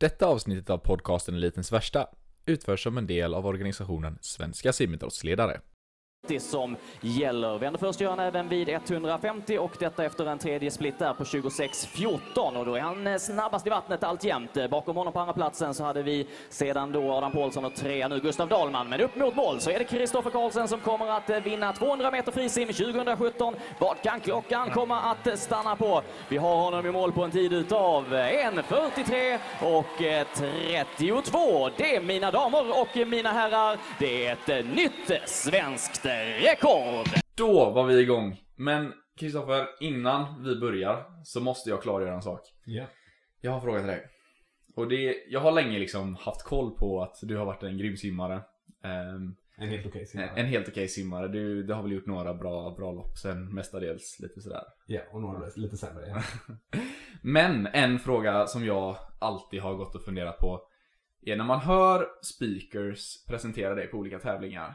Detta avsnittet av podcasten Elitens Värsta utförs som en del av organisationen Svenska simidrottsledare. Det som gäller. Vänder först gör han även vid 150 och detta efter en tredje split där på 26.14 och då är han eh, snabbast i vattnet alltjämt. Eh, bakom honom på andra platsen så hade vi sedan då Adam Paulsson och trea nu Gustav Dahlman. Men upp mot mål så är det Kristoffer Karlsson som kommer att eh, vinna 200 meter frisim 2017. Vad kan klockan komma att stanna på? Vi har honom i mål på en tid utav 1.43 och 32. Det mina damer och mina herrar, det är ett nytt svenskt rekord! Då var vi igång. Men Kristoffer, innan vi börjar så måste jag klargöra en sak. Ja. Jag har frågat dig. Och det, jag har länge liksom haft koll på att du har varit en grym simmare. Ehm, En helt okej simmare. en helt okej simmare. Du, du har väl gjort några bra, bra lopp sen mestadels lite sådär. Ja, och några lite sämre. Ja. Men en fråga som jag alltid har gått och funderat på är när man hör speakers presentera dig på olika tävlingar.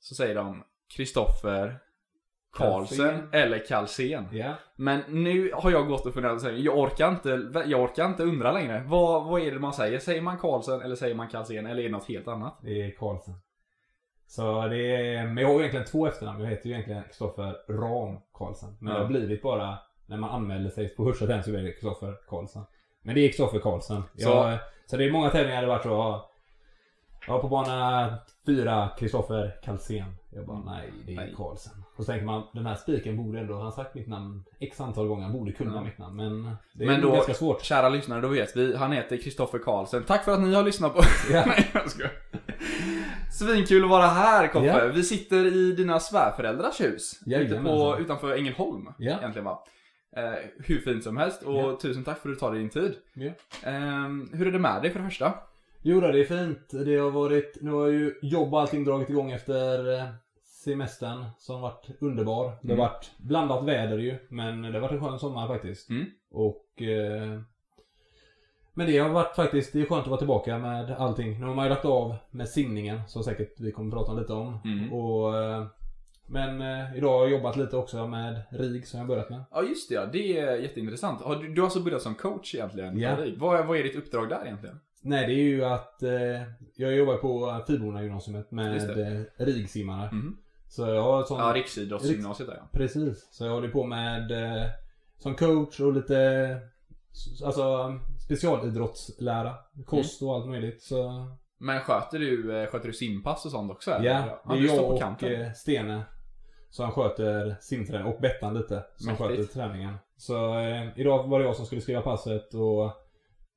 Så säger de Kristoffer Karlsén. eller Kalsén. ja. Men nu har jag gått och funderat och säger, jag orkar inte, jag orkar inte undra längre. Vad, vad är det man säger? Säger man Karlsson eller säger man Kalsén eller är det något helt annat? Det är Karlsson. Så det är, men jag har ju egentligen två efternamn. Jag heter ju egentligen Kristoffer Ram Karlsson. Men Ja. det har blivit bara, när man anmäler sig på tävlingen så blir det Kristoffer Karlsson. Men det är Kristoffer Karlsson. Så- Jag, så det är många tävlingar det varit så. Ja. På bana fyra, Kristoffer Kalsén. Jag bara, nej, det är Nej. Karlsson. Och så tänker man, den här spiken borde ändå, han har sagt mitt namn x antal gånger, han borde kunna Ja. mitt namn. Men det är Men då, ganska svårt. kära lyssnare, då vet vi. Han heter Kristoffer Karlsson. Tack för att ni har lyssnat på... Ja. Nej, jag skojar. Svinkul att vara här Koffe. Ja. Vi sitter i dina svärföräldrars hus. Ute på, utanför Ängelholm. Ja. Egentligen va. Eh, hur fint som helst och tusen tack för att du tar dig din tid. Ehm, hur är det med dig för det första? Jo då, det är fint. Det har varit, nu har ju jobb och allting dragit igång efter eh, semestern som varit underbar. Det har Mm. varit blandat väder ju, men det har varit en skön sommar faktiskt. Mm. Och eh, Men det har varit faktiskt, det är skönt att vara tillbaka med allting. Nu har man ju lagt av med simningen, som säkert vi kommer prata lite om. Mm. Och, eh, men eh, idag har jag jobbat lite också med RIG som jag har börjat med. Ja just det, ja. det är jätteintressant. Du, du har alltså börjat som coach egentligen? Ja. Vad, vad är ditt uppdrag där egentligen? Nej, det är ju att eh, jag jobbar på Fiborna gymnasiet Just med eh, RIG-simmare. Mhm. Så jag har sånt... Ja, Riksidrottsgymnasiet där ja. Precis. Så jag håller på med eh, som coach och lite alltså specialidrottslära. Kost och allt möjligt. Så Men sköter du, eh, sköter du simpass och sånt också? eller? ja, det är jag på och kanten. eh, Stene som sköter simträning och Bettan lite som Mäktigt. sköter träningen. Så eh, idag var det jag som skulle skriva passet och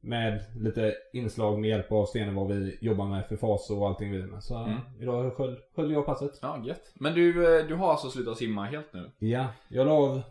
med lite inslag med hjälp av Stene vad vi jobbar med för fas och allting vi med. Så Mm. idag höll, höll jag passet. Ja, gött. Men du, eh, du har alltså slutat simma helt nu? Ja, jag la av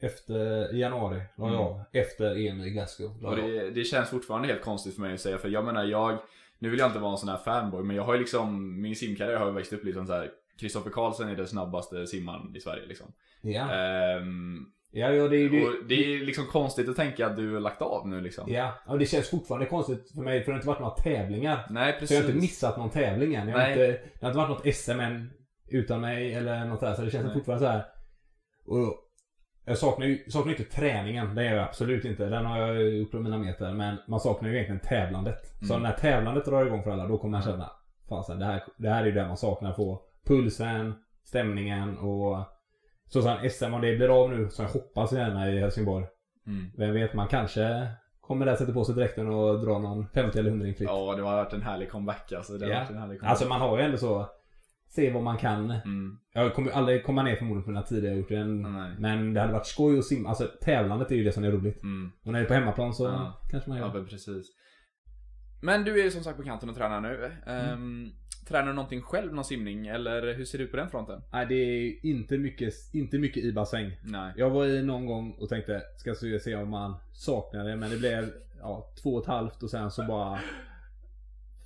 efter, januari, la jag Mm. av. Efter EM i Glasgow. la Och det, det känns fortfarande helt konstigt för mig att säga, för jag menar jag, nu vill jag inte vara en sån här fanboy, men jag har ju liksom, min simkarriär har ju växt upp liksom så här. Kristoffer Karlsson är den snabbaste simmaren i Sverige liksom. Ja, Ehm, ja, ja det är och det är liksom konstigt att tänka att du har lagt av nu liksom. Ja, och det känns fortfarande konstigt för mig för det har inte varit några tävlingar. Nej, Så precis. jag har inte missat någon tävling än. Jag har inte, det har inte varit något SM än utan mig eller något där. Så det känns Nej. fortfarande så här. Och jag saknar ju saknar inte träningen. Det gör jag absolut inte. Den har jag gjort på mina meter. Men man saknar ju egentligen tävlandet. Så Mm. när tävlandet drar igång för alla då kommer man känna Fasen, det här, det här är ju det man saknar. Få pulsen, stämningen och så som SM om det blir av nu som jag hoppas gärna i Helsingborg. Mm. Vem vet, man kanske kommer där, sätter på sig dräkten och drar någon 50 eller 100 fritt. Ja, det har varit en härlig comeback alltså. Det har Ja. varit en härlig comeback. Alltså man har ju ändå så, se vad man kan. Mm. Jag kommer ju aldrig komma ner förmodligen på den här tiden jag gjort. Nej. Men det hade varit skoj att simma. Alltså tävlandet är ju det som är roligt. Mm. Och när det är på hemmaplan så Ja. kanske man gör. Ja, precis. Men du är ju som sagt på kanten och tränar nu. Mm. Ehm, tränar du någonting själv, någon simning? Eller hur ser det ut på den fronten? Nej det är inte mycket, inte mycket i bassäng. Nej. Jag var i någon gång och tänkte, ska se se om man saknar det. Men det blev ja, två och ett halvt och sen så bara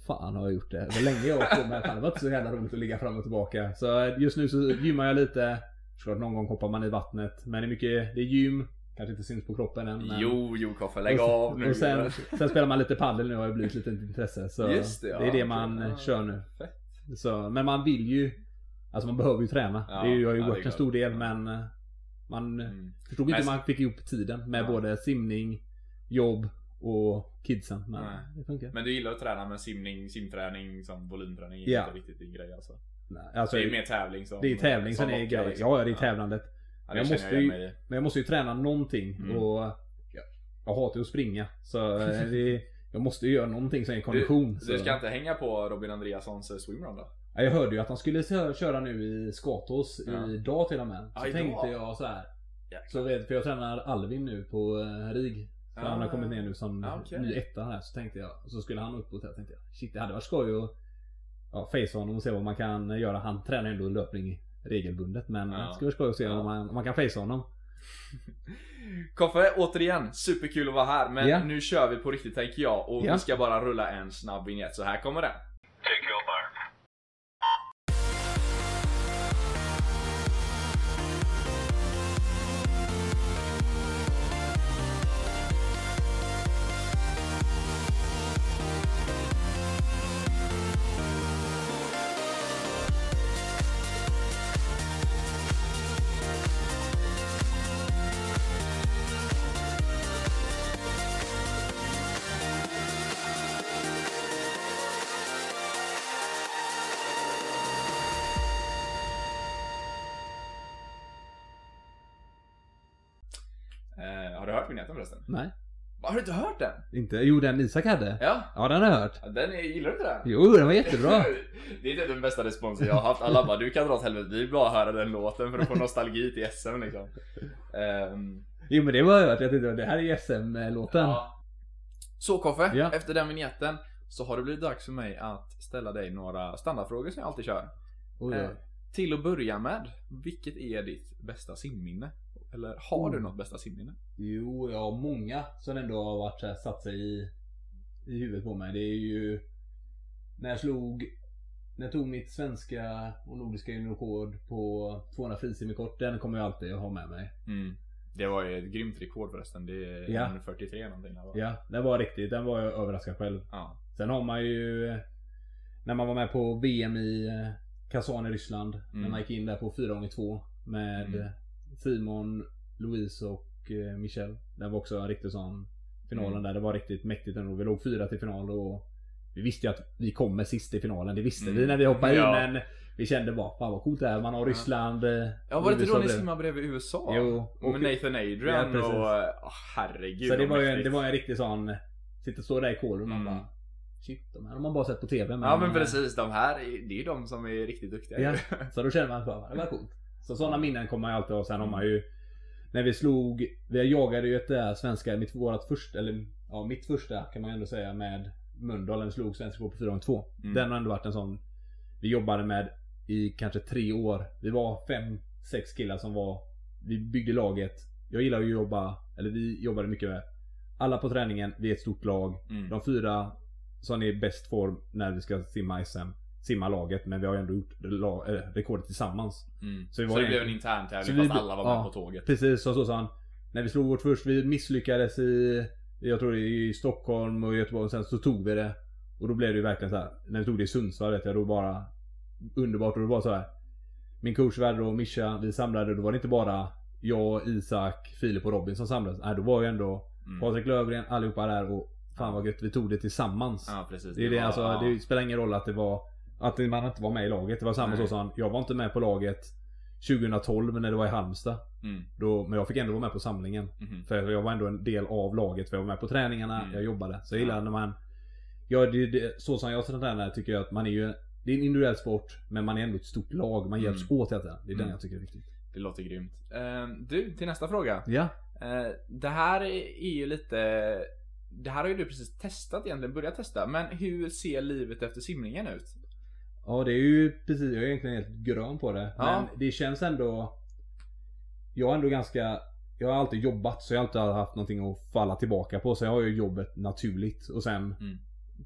Fan har jag gjort det? Det var länge jag var på med. Fan, det var inte så jävla roligt att ligga fram och tillbaka. Så just nu så gymmar jag lite. Såklart någon gång hoppar man i vattnet. Men det är mycket, det är gym. Kanske inte syns på kroppen än. Men... Jo, jo Koffe, lägg och, av nu. Och sen, sen spelar man lite paddel nu har det blivit lite intresse. Så Just det, ja. det är det man Ja. kör nu. Fett. Så, men man vill ju Alltså man behöver ju träna. Ja, det är ju, har ju ja, det är varit en stor del men eh, Man Mm. förstod inte hur man fick ihop tiden med både simning, jobb och kidsen. Men Nej. det funkar. Men du gillar att träna med simning, simträning som volymträning är Ja. inte riktigt din grej alltså? Nej, alltså, Det är mer tävling som det är tävling som är lockar, grejen. liksom. Ja, det är tävlandet. Det jag måste jag ju- mig. Men jag måste ju träna någonting Mm. och ja, jag hatar ju att springa. Så eh, det, jag måste ju göra någonting som är kondition. Du så. ska inte hänga på Robin Andreassons eh, swimrun då? Ja, jag hörde ju att han skulle kö- köra nu i Skatås Ja. idag till och med. Så idag. tänkte jag så här. Jäklar. Så vet, för jag tränar Alvin nu på eh, RIG. Så Ah. han har kommit ner nu som Ah, okej. ny etta här. Så tänkte jag, så skulle han upp och tävla. tänkte jag, shit det hade varit skoj att ja, face honom och se vad man kan göra. Han tränar ändå löpning regelbundet. Men Ja. det skulle vara skoj att se Ja. om, man, om man kan face honom. Koffe, återigen, superkul att vara här. Men Ja. nu kör vi på riktigt tänker jag. Och Ja. vi ska bara rulla en snabb vignett. Så här kommer den. Take your mark. Har du inte hört den? Inte? Jo den Isak hade? Ja. Ja den har jag hört. Den är, gillar du inte den? Jo den var jättebra. Det är inte den bästa responsen jag har haft. Alla bara du kan dra åt helvete. Vi vill bara höra den låten för att få nostalgi till SM liksom. Ehm, Jo men det var jag hört. Jag tänkte det här är ju SM-låten. ja. Så Koffe, Ja. efter den vignetten så har det blivit dags för mig att ställa dig några standardfrågor som jag alltid kör. Oj, Eh, oj. till att börja med, vilket är ditt bästa simminne? Eller har du Mm. något bästa simminne? Jo, jag har många som ändå har varit så här, satt sig i, i huvudet på mig. Det är ju när jag slog, när jag tog mitt svenska och nordiska juniorrekord på 200 frisim kort. Den kommer jag alltid ha med mig. Mm. Det var ju ett grymt rekord förresten. Det är Ja. 143 någonting. Där, va? Ja, den var riktigt, den var jag överraskad själv. Ja. Sen har man ju när man var med på VM i eh, Kazan i Ryssland. När Mm. man gick in där på 4x2 med Mm. Simon, Louise och eh, Michel. Det var också en riktig sån finalen Mm. där. Det var riktigt mäktigt ändå. Vi låg fyra till final och vi visste ju att vi kommer sist i finalen. Det visste Mm. vi när vi hoppade Ja. in men vi kände bara fan vad coolt det är. Man har. Ryssland. eh, Ja var det inte då ni simmade bredvid USA? Jo, och- Med Nathan Adrian Ja, och... Oh, herregud Så det var, ju en, det var en riktig sån Sitta och stå där i kolen och man Mm. bara Shit, de här har man bara sett på TV. Ja men precis, de här, är- det är ju de som är riktigt duktiga Ja, så då känner man bara, det var coolt. Så sådana minnen kommer man alltid ha. Sen har man ju När vi slog, vi jagade ju ett där svenska, mitt, vårat första, eller ja mitt första kan man ju ändå säga med Mölndal när vi slog svensk på 4 2 Mm. Den har ändå varit en sån Vi jobbade med i kanske tre år. Vi var fem, sex killar som var Vi byggde laget. Jag gillar ju att jobba, eller vi jobbade mycket med Alla på träningen, vi är ett stort lag. Mm. De fyra som är i bäst form när vi ska simma SM Simma laget men vi har ändå gjort eh, rekordet tillsammans. Mm. Så Så, vi var det en- blev en intern tävling Så vi fast bli- alla var med ja. på tåget. Precis, så, så sa han. När vi slog vårt först, vi misslyckades i Jag tror det i Stockholm och Göteborg och sen så tog vi det. Och då blev det ju verkligen så här. När vi tog det i Sundsvall vet jag, då bara Underbart och det var så här. Min coach Werder och Mischa, vi samlade, då var det inte bara jag, Isak, Filip och Robin som samlades. Nej, då var ju ändå Mm. Patrik Lövgren, allihopa där och Fan vad gött, vi tog det tillsammans. Ja precis. Det, är det, var- alltså, ja. det spelar ingen roll att det var Att man inte var med i laget. Det var samma Nej. så som jag var inte med på laget 2012 när det var i Halmstad. Mm. Då, men jag fick ändå vara med på samlingen. Mhm. För jag var ändå en del av laget. För jag var med på träningarna, Mm. jag jobbade. Så jag gillar när man Ja, det, det, så som jag tränar tycker jag att man är ju Det är en individuell sport Men man är ändå ett stort lag. Man hjälps Mm. åt hela tiden. Det är den Mm. jag tycker är viktigt. Det låter grymt. Eh, du, till nästa fråga. Ja. Eh, det här är ju lite... Det här har ju du precis testat egentligen, börjat testa. Men hur ser livet efter simningen ut? Ja det är ju precis, jag är egentligen helt grön på det. Ja. Men det känns ändå Jag är ändå ganska Jag har alltid jobbat så jag har alltid haft någonting att falla tillbaka på. Så jag har ju jobbet naturligt. Och sen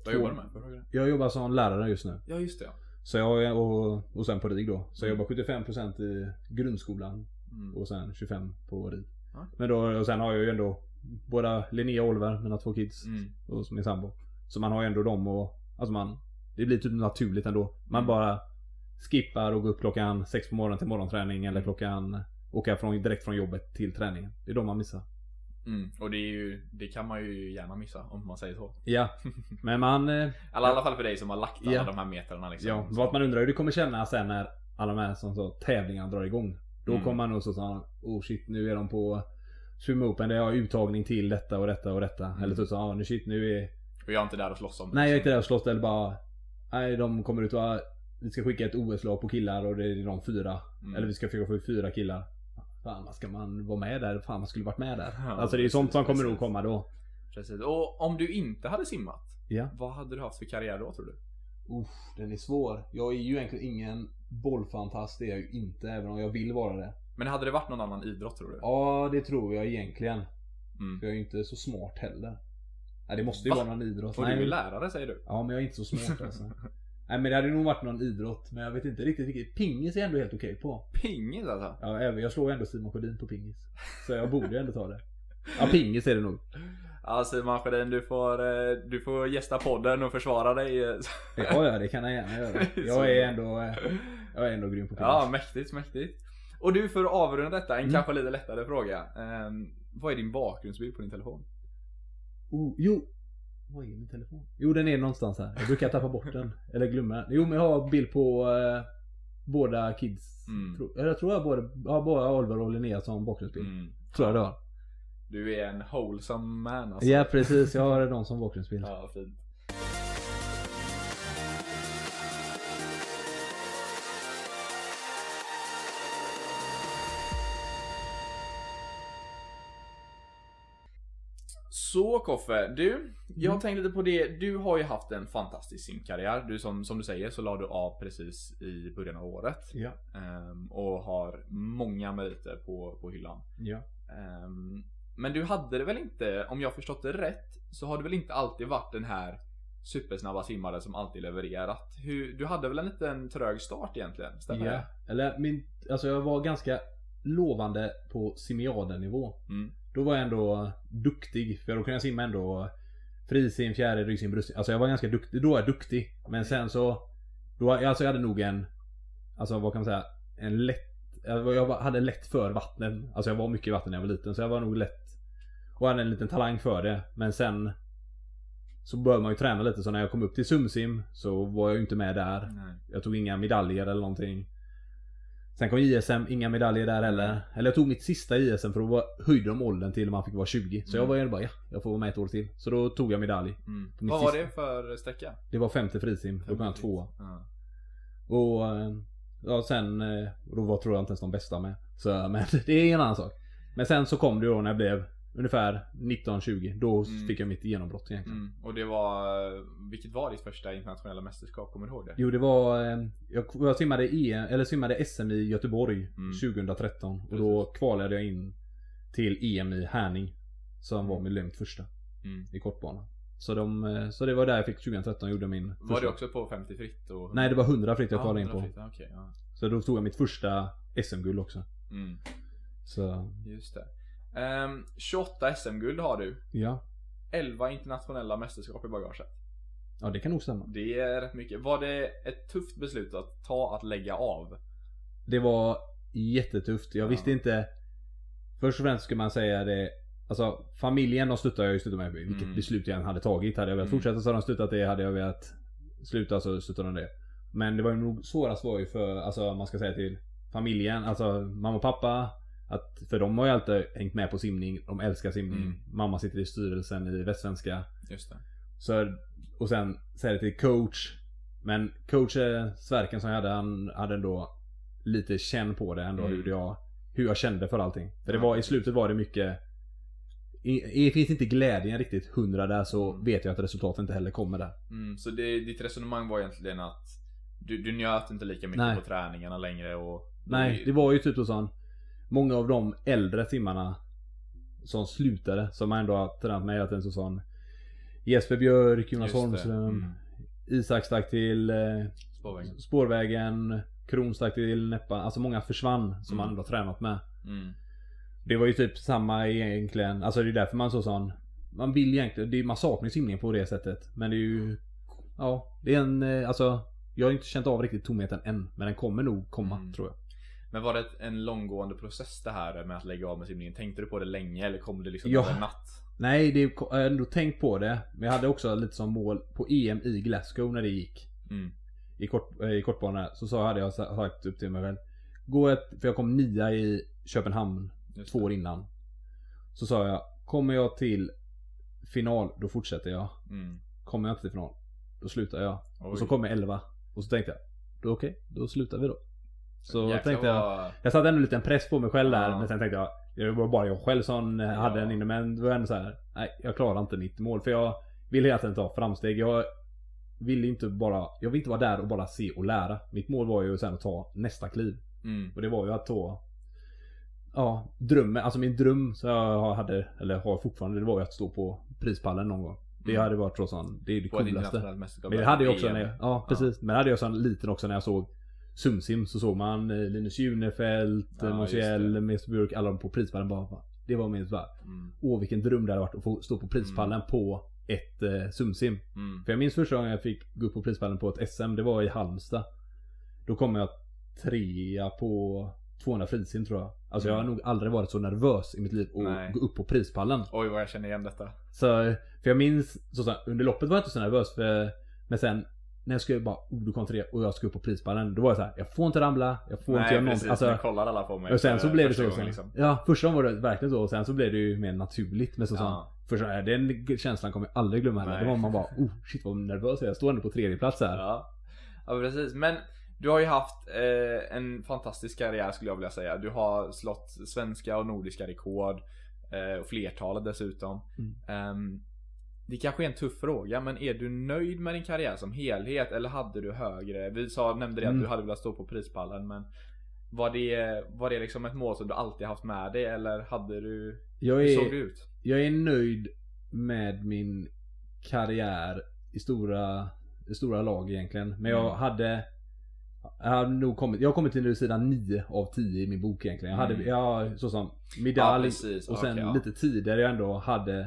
Vad jobbar du med? Jag jobbar som lärare just nu. Ja, just det. ja. Så jag, och, och sen på RIG då. Så jag Mm. jobbar 75% i grundskolan. Mm. Och sen 25 på RIG. Ja. Men då, och sen har jag ju ändå Båda Linnea och Oliver, mina två kids. Mm. Och min sambo. Så man har ju ändå dem och Alltså man Det blir typ naturligt ändå. Man Mm. bara Skippar och går upp klockan sex på morgonen till morgonträning. Eller Mm. klockan Åka från, direkt från jobbet till träningen. Det är de man missar. Mm. Och det, ju, det kan man ju gärna missa om man säger så. Ja. Men man... eh, Eller i alla fall för dig som har lagt alla Ja. de här metrarna liksom. Ja, vad man undrar hur det kommer kännas sen när alla de här som så, tävlingarna drar igång. Då Mm. kommer man nog så såhär, oh shit nu är de på Swim Open, det har uttagning till detta och detta och detta. Mm. Eller så såhär, ah, nu shit nu är... Och jag är inte där och slåss om det. Nej jag är inte där och slåss eller bara... Nej de kommer ut och ah, vi ska skicka ett OS-lag på killar och det är de fyra. Mm. Eller vi ska försöka få ut fyra killar. Fan vad ska man vara med där? Fan man skulle varit med där. Ja, alltså det är ju sånt som kommer precis. komma då. Precis. Och om du inte hade simmat, Ja. vad hade du haft för karriär då tror du? Uff, den är svår. Jag är ju egentligen ingen bollfantast, det är jag ju inte. Även om jag vill vara det. Men hade det varit någon annan idrott tror du? Ja, det tror jag egentligen. Mm. För jag är ju inte så smart heller. Nej, det måste ju Va? vara någon idrott. Och Nej, du är lärare säger du? Ja, men jag är inte så smart alltså. Nej, men det hade nog varit någon idrott. Men jag vet inte riktigt vilket. Pingis är jag ändå helt okej på. Pingis alltså? Ja, jag slår ändå Simon Sjödin på pingis. Så jag borde ändå ta det. Ja, pingis är det nog. Ja Simon Sjödin, du får, eh, du får gästa podden och försvara dig. Ja, ja, det kan jag gärna göra. Jag är ändå, eh, jag är ändå grym på pingis. Ja, mäktigt, mäktigt. Och du, för att avrunda detta, en Mm. kanske lite lättare fråga. Ehm, vad är din bakgrundsbild på din telefon? Oh, jo. Vad är min telefon? Jo den är någonstans här. Jag brukar tappa bort den. Eller glömma den. Jo men jag har bild på eh, båda kids. Mm. Tro, eller jag tror jag både, ja, bara Oliver och Linnea som bakgrundsbild. Mm. Tror jag det var. Du är en wholesome man alltså. Ja precis, jag har dem som bakgrundsbild. Ja, fint. Så Koffe, du. Jag Mm. tänkte lite på det. Du har ju haft en fantastisk simkarriär. Du som, som du säger så la du av precis i början av året. Ja. Ehm, och har många meriter på, på hyllan. Ja. Ehm, men du hade det väl inte, om jag förstått det rätt, så har du väl inte alltid varit den här supersnabba simmare som alltid levererat. Hur, du hade väl en liten trög start egentligen? Stämmer ja. det? Eller min, alltså jag var ganska lovande på simiadenivå. Mm. Då var jag ändå duktig. För då kunde jag simma ändå frisim, fjäril, ryggsim, bröstsim. Alltså jag var ganska duktig. Då var jag duktig. Men sen så... Då, alltså jag hade nog en... Alltså vad kan man säga? En lätt... Jag hade lätt för vattnet. Alltså jag var mycket i vatten när jag var liten. Så jag var nog lätt... Och hade en liten talang för det. Men sen... Så började man ju träna lite. Så när jag kom upp till sumsim så var jag ju inte med där. Nej. Jag tog inga medaljer eller någonting. Sen kom ISM, inga medaljer där heller. Eller jag tog mitt sista ISM för då höjde de åldern till man fick vara 20. Så jag Mm. var ju bara ja, jag får vara med ett år till. Så då tog jag medalj. Mm. Vad var sista- det för sträcka? Det var 50 frisim, då kom jag tvåa. Ja. Och eh, ja, sen, eh, då var, tror jag inte ens de bästa med. Så, men det är en annan sak. Men sen så kom det då när jag blev ungefär 19-20. Då Mm. fick jag mitt genombrott egentligen. Mm. Och det var, vilket var ditt första internationella mästerskap? Kommer du ihåg det? Jo det var, eh, jag, jag simmade, EM, eller simmade SM i Göteborg Mm. 2013. Och då kvalade jag in till EM i Härning. Som var min lugnt första Mm. i kortbana. Så, de, eh, så det var där jag fick 2013 gjorde min Var första. det också på 50 fritt? Och... Nej det var 100 fritt jag Ja, kvalade in på. 100 fritt, Okej, ja. Så då tog jag mitt första SM-guld också. Mm. Så Just det. Ehm, 28 SM-guld har du. ja. 11 internationella mästerskap i bagaget. Ja det kan nog stämma. Det är rätt mycket. Var det ett tufft beslut att ta att lägga av? Det var jättetufft. Jag Ja. visste inte. Först och främst skulle man säga det. Alltså familjen de stöttade jag ju stöttade mig vilket Mm. beslut jag än hade tagit. Hade jag velat Mm. fortsätta så hade de stöttat det. Hade jag velat sluta så stöttade de det. Men det var ju nog svårast var ju för, alltså man ska säga till familjen. Alltså mamma och pappa. Att, för de har ju alltid hängt med på simning. De älskar simning. Mm. Mamma sitter i styrelsen i Västsvenska. Just det. Så, och sen säger det till coach. Men coach eh, Sverken som jag hade, han hade ändå lite känn på det ändå Mm. hur jag, hur jag kände för allting. För det var, i slutet var det mycket i, i, finns inte glädjen riktigt hundra där så Mm. vet jag att resultatet inte heller kommer där. Mm, så det, ditt resonemang var egentligen att du, du njöt inte lika mycket Nej. på träningarna längre och... Nej, det var ju typ så Många av de äldre simmarna som slutade, som ändå har tränat med hela tiden så sån Jesper Björk, Jonas. Holmström, Mm. Isak stack till eh, Spårvägen. Spårvägen, Kron stack till Näppan. Alltså många försvann som Mm. man ändå har tränat med. Mm. Det var ju typ samma egentligen. Alltså det är därför man så sån. Man vill egentligen, det är, man saknar simningen på det sättet. Men det är ju... Ja, det är en, eh, alltså. Jag har inte känt av riktigt tomheten än. Men den kommer nog komma, Mm. tror jag. Men var det en långgående process det här med att lägga av med simningen? Tänkte du på det länge eller kom det liksom Ja. över en natt? Nej, det, jag har ändå tänkt på det. Men jag hade också lite som mål på EM i Glasgow när det gick. Mm. I, kort, eh, i kortbana. Så sa, hade jag sa- sagt upp till mig själv. Gå ett, för jag kom nia i Köpenhamn två år innan. Så sa jag, kommer jag till final, då fortsätter jag. Mm. Kommer jag inte till final, då slutar jag. Oj. Och så kom jag 11. Och så tänkte jag, då okej, då slutar vi då. Så Jäklar tänkte jag, vad- jag satte ändå en liten press på mig själv där. Ja. Men sen tänkte jag, det var bara jag själv som hade Ja. den inne. Men det var ändå så här, nej jag klarar inte mitt mål. För jag vill hela tiden ta framsteg. Jag vill inte bara, jag vill inte vara där och bara se och lära. Mitt mål var ju sen att ta nästa kliv. Mm. Och det var ju att ta Ja, drömmen, alltså min dröm som jag hade, eller har fortfarande, det var ju att stå på prispallen någon gång. Det Mm. hade varit så sån, det är det På coolaste. Men det hade jag också när jag, ja precis. Men det hade jag som liten också när jag såg Sumsim så såg man eh, Linus Junefelt, Ja, ja, Monsiel. Mr Burk, alla de på prispallen bara. bara, Det var min bara, Mm. åh vilken dröm det hade varit att få stå på prispallen på ett eh, Sumsim. Mm. För jag minns första gången jag fick gå upp på prispallen på ett SM, det var i Halmstad. Då kom jag trea på 200 frisim tror jag. Alltså jag har nog aldrig varit så nervös i mitt liv att Nej. gå upp på prispallen. Oj vad jag känner igen detta. Så, för jag minns, så, så, under loppet var jag inte så nervös för, men sen när jag skulle bara, oh du kom tre och jag ska upp på prispallen. Då var jag så här, jag får inte ramla, jag får inte Nej göra precis, någonting. Alltså, kollar alla på mig. och sen för så blev det så. gången, liksom. Ja, första gången var det verkligen så och sen så blev det ju mer naturligt. Men så, så, Ja. första, den känslan kommer jag aldrig glömma heller. Det var man bara, oh shit vad nervös jag. Jag står ändå på tredje plats här. Ja. ja precis, men du har ju haft eh, en fantastisk karriär skulle jag vilja säga. Du har slått svenska och nordiska rekord. Eh, och flertalet dessutom. Mm. Ehm, det kanske är en tuff fråga, men är du nöjd med din karriär som helhet? Eller hade du högre? Vi sa, nämnde det att Mm. du hade velat stå på prispallen, men var det, var det liksom ett mål som du alltid haft med dig? Eller hade du, Jag hur såg det är, ut? jag är nöjd med min karriär i stora, i stora lag egentligen. Men jag Mm. hade jag har nog kommit, jag har kommit till nu sidan 9 av 10 i min bok egentligen. Jag hade, Mm. jag, så som Ja, medalj precis. och sen ja. lite tidigare jag ändå hade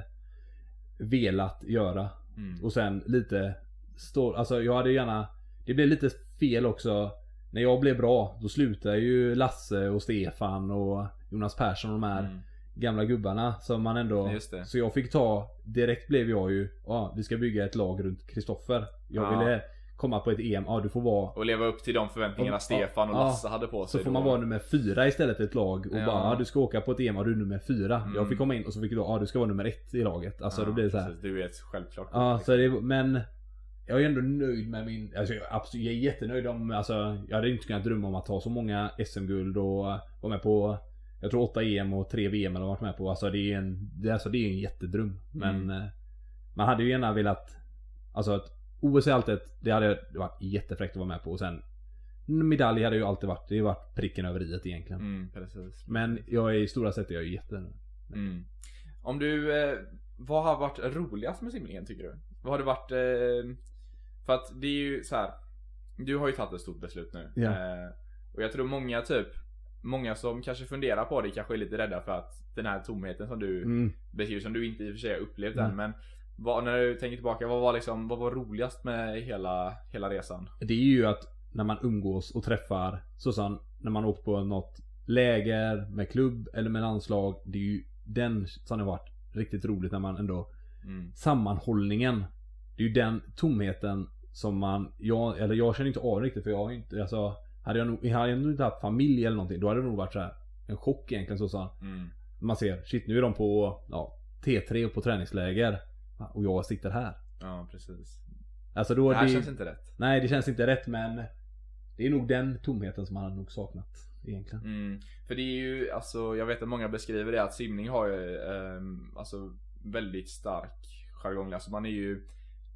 velat göra. Mm. Och sen lite stå, alltså jag hade gärna Det blev lite fel också När jag blev bra då slutade ju Lasse och Stefan och Jonas Persson och de här Mm. gamla gubbarna som man ändå. Så jag fick ta Direkt blev jag ju Ja vi ska bygga ett lag runt Kristoffer Jag Ja. ville komma på ett EM, ja du får vara Och leva upp till de förväntningarna Ja, Stefan och ja. Lasse hade på Så sig får då. man vara nummer fyra istället i ett lag och Ja. bara ja, du ska åka på ett EM och du är nummer fyra. Mm. Jag fick komma in och så fick du då ja du ska vara nummer ett i laget. Alltså Ja, då blir det så här. precis. Du är ett självklart Ja, så det, men jag är ändå nöjd med min, alltså jag, är absolut, jag är jättenöjd om, alltså jag hade inte kunnat drömma om att ta så många SM-guld och vara med på Jag tror 8 EM och 3 VM eller varit med på. Alltså det är en, det, alltså, det är en jättedröm. Men Mm. eh, man hade ju gärna velat Alltså OS i alltid, det hade varit jättefräckt att vara med på och sen Medalj hade ju alltid varit, det har varit pricken över i egentligen. Mm. Men jag är i stora sätt är jag jättenöjd. Mm. Om du, eh, vad har varit roligast med simningen tycker du? Vad har det varit, eh, för att det är ju så här. Du har ju tagit ett stort beslut nu. Ja. Eh, och jag tror många typ, många som kanske funderar på det kanske är lite rädda för att den här tomheten som du Mm. beskriver, som du inte i och för sig har upplevt Nej. än. Men vad, när du tänker tillbaka, vad var liksom, vad var roligast med hela, hela resan? Det är ju att när man umgås och träffar som när man åkt på något läger med klubb eller med landslag. Det är ju den som har varit riktigt roligt när man ändå Mm. Sammanhållningen. Det är ju den tomheten som man, jag, eller jag känner inte av riktigt för jag har inte, alltså Hade jag nog, hade jag nog inte haft familj eller någonting då hade det nog varit så här en chock egentligen sa Mm. Man ser, shit nu är de på ja, T3 och på träningsläger. Och jag sitter här. Ja, precis. Alltså då Det här det, känns inte rätt. Nej det känns inte rätt men Det är nog den tomheten som man hade nog saknat egentligen. Mm. För det är ju, alltså jag vet att många beskriver det att simning har ju, ehm, alltså väldigt stark jargong. Alltså man är ju,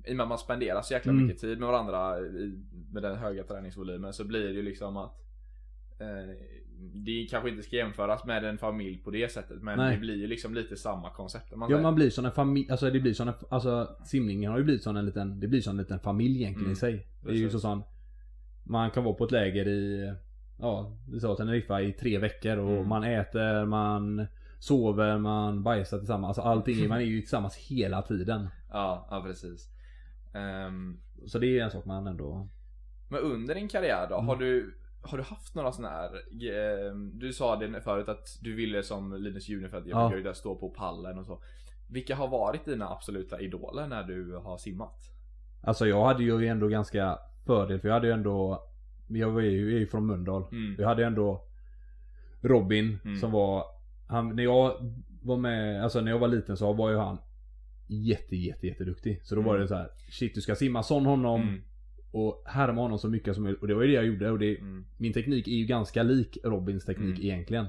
i och med att man spenderar så jäkla Mm. mycket tid med varandra i, med den höga träningsvolymen så blir det ju liksom att eh, det kanske inte ska jämföras med en familj på det sättet men Nej. det blir ju liksom lite samma koncept man Ja säger. man blir som en familj, alltså det blir som en, alltså simningen har ju blivit som en liten, det blir som en liten familj egentligen Mm, i sig. Det är ju så precis. sån Man kan vara på ett läger i, ja vi sa Teneriffa i tre veckor och Mm. man äter, man sover, man bajsar tillsammans. Alltså allting, man är ju tillsammans hela tiden. Ja, ja precis. Ehm, Så det är en sak man ändå Men under din karriär då, Mm. har du har du haft några sådana här, eh, du sa det förut att du ville som Linus Junefelt Ja. ja. där stå på pallen och så. Vilka har varit dina absoluta idoler när du har simmat? Alltså jag hade ju ändå ganska fördel för jag hade ju ändå Jag var ju, jag är ju från Mölndal. Mm. Jag hade ju ändå Robin Mm. som var han, När jag var med, alltså när jag var liten så var ju han Jätte jätte jätteduktig. Så då var Mm. det så här: Shit du ska simma som honom Mm. Och härma honom så mycket som möjligt. Och det var ju det jag gjorde och det, Mm. min teknik är ju ganska lik Robins teknik Mm. egentligen.